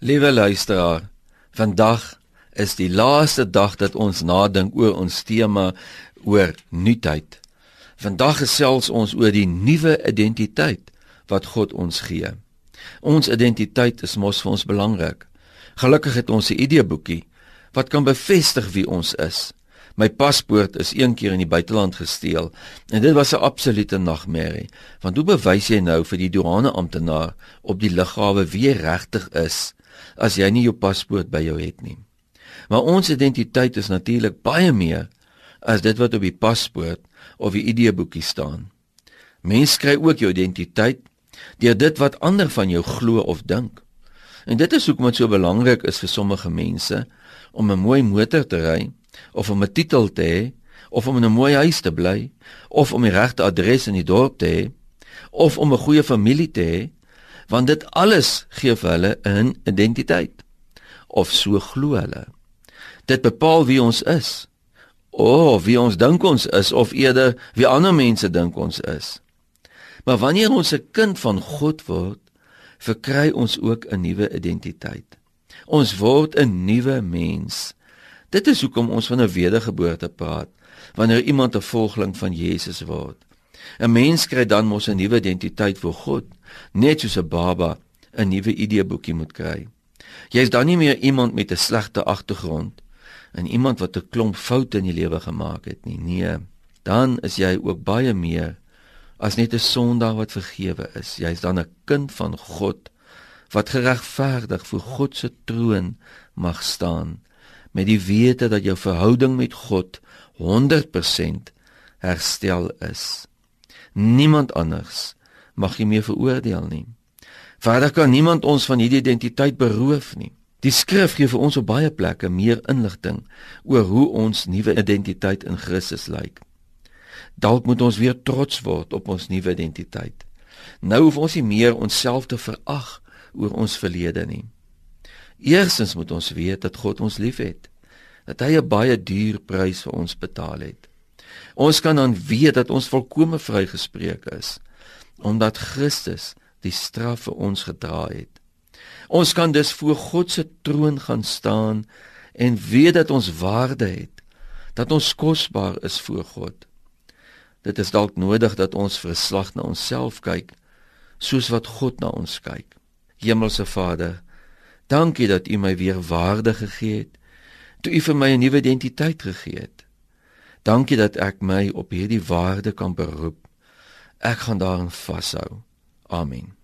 Liewe luisteraar, vandag is die laaste dag dat ons nadink oor ons tema oor nuutheid. Vandag gesels ons oor die nuwe identiteit wat God ons gee. Ons identiteit is mos vir ons belangrik. Gelukkig het ons 'n ID-boekie wat kan bevestig wie ons is. My paspoort is een keer in die buiteland gesteel en dit was 'n absolute nagmerrie. Want hoe bewys jy nou vir die douane amptenaar op die lughawe wie regtig is as jy nie jou paspoort by jou het nie? Maar ons identiteit is natuurlik baie meer as dit wat op die paspoort of die ID-boekie staan. Mense kry ook jou identiteit deur dit wat ander van jou glo of dink. En dit is hoekom dit so belangrik is vir sommige mense om 'n mooi motor te ry of om 'n titel te hê of om in 'n mooi huis te bly of om die regte adres in die dorp te hê of om 'n goeie familie te hê want dit alles gee vir hulle 'n identiteit of so glo hulle. Dit bepaal wie ons is of wie ons dink ons is of eerder wie ander mense dink ons is. Maar wanneer ons 'n kind van God word verkry ons ook 'n nuwe identiteit. Ons word 'n nuwe mens Dit is hoekom ons van 'n wedergeboorte praat wanneer iemand 'n volgeling van Jesus word. 'n Mens kry dan mos 'n nuwe identiteit vir God, net soos 'n baba 'n nuwe ID-boekie moet kry. Jy is dan nie meer iemand met 'n slegte agtergrond en iemand wat 'n klomp foute in die lewe gemaak het nie. Nee, dan is jy ook baie meer as net 'n sondaar wat vergewe is. Jy is dan 'n kind van God wat geregverdig voor God se troon mag staan met die wete dat jou verhouding met God 100% herstel is. Niemand anders mag jy meer veroordeel nie. Verder kan niemand ons van hierdie identiteit beroof nie. Die skrif gee vir ons op baie plekke meer inligting oor hoe ons nuwe identiteit in Christus lyk. Dalk moet ons weer trots word op ons nuwe identiteit. Nou hoef ons nie meer onsself te verag oor ons verlede nie. Eerstens moet ons weet dat God ons liefhet. Dat hy 'n baie duur prys vir ons betaal het. Ons kan dan weet dat ons volkome vrygespreek is omdat Christus die straf vir ons gedra het. Ons kan dus voor God se troon gaan staan en weet dat ons waarde het, dat ons kosbaar is voor God. Dit is dalk nodig dat ons verslag na onsself kyk soos wat God na ons kyk. Hemelse Vader, Dankie dat U my weer waarde gegee het. Toe U vir my 'n nuwe identiteit gegee het. Dankie dat ek my op hierdie waarde kan beroep. Ek gaan daarin vashou. Amen.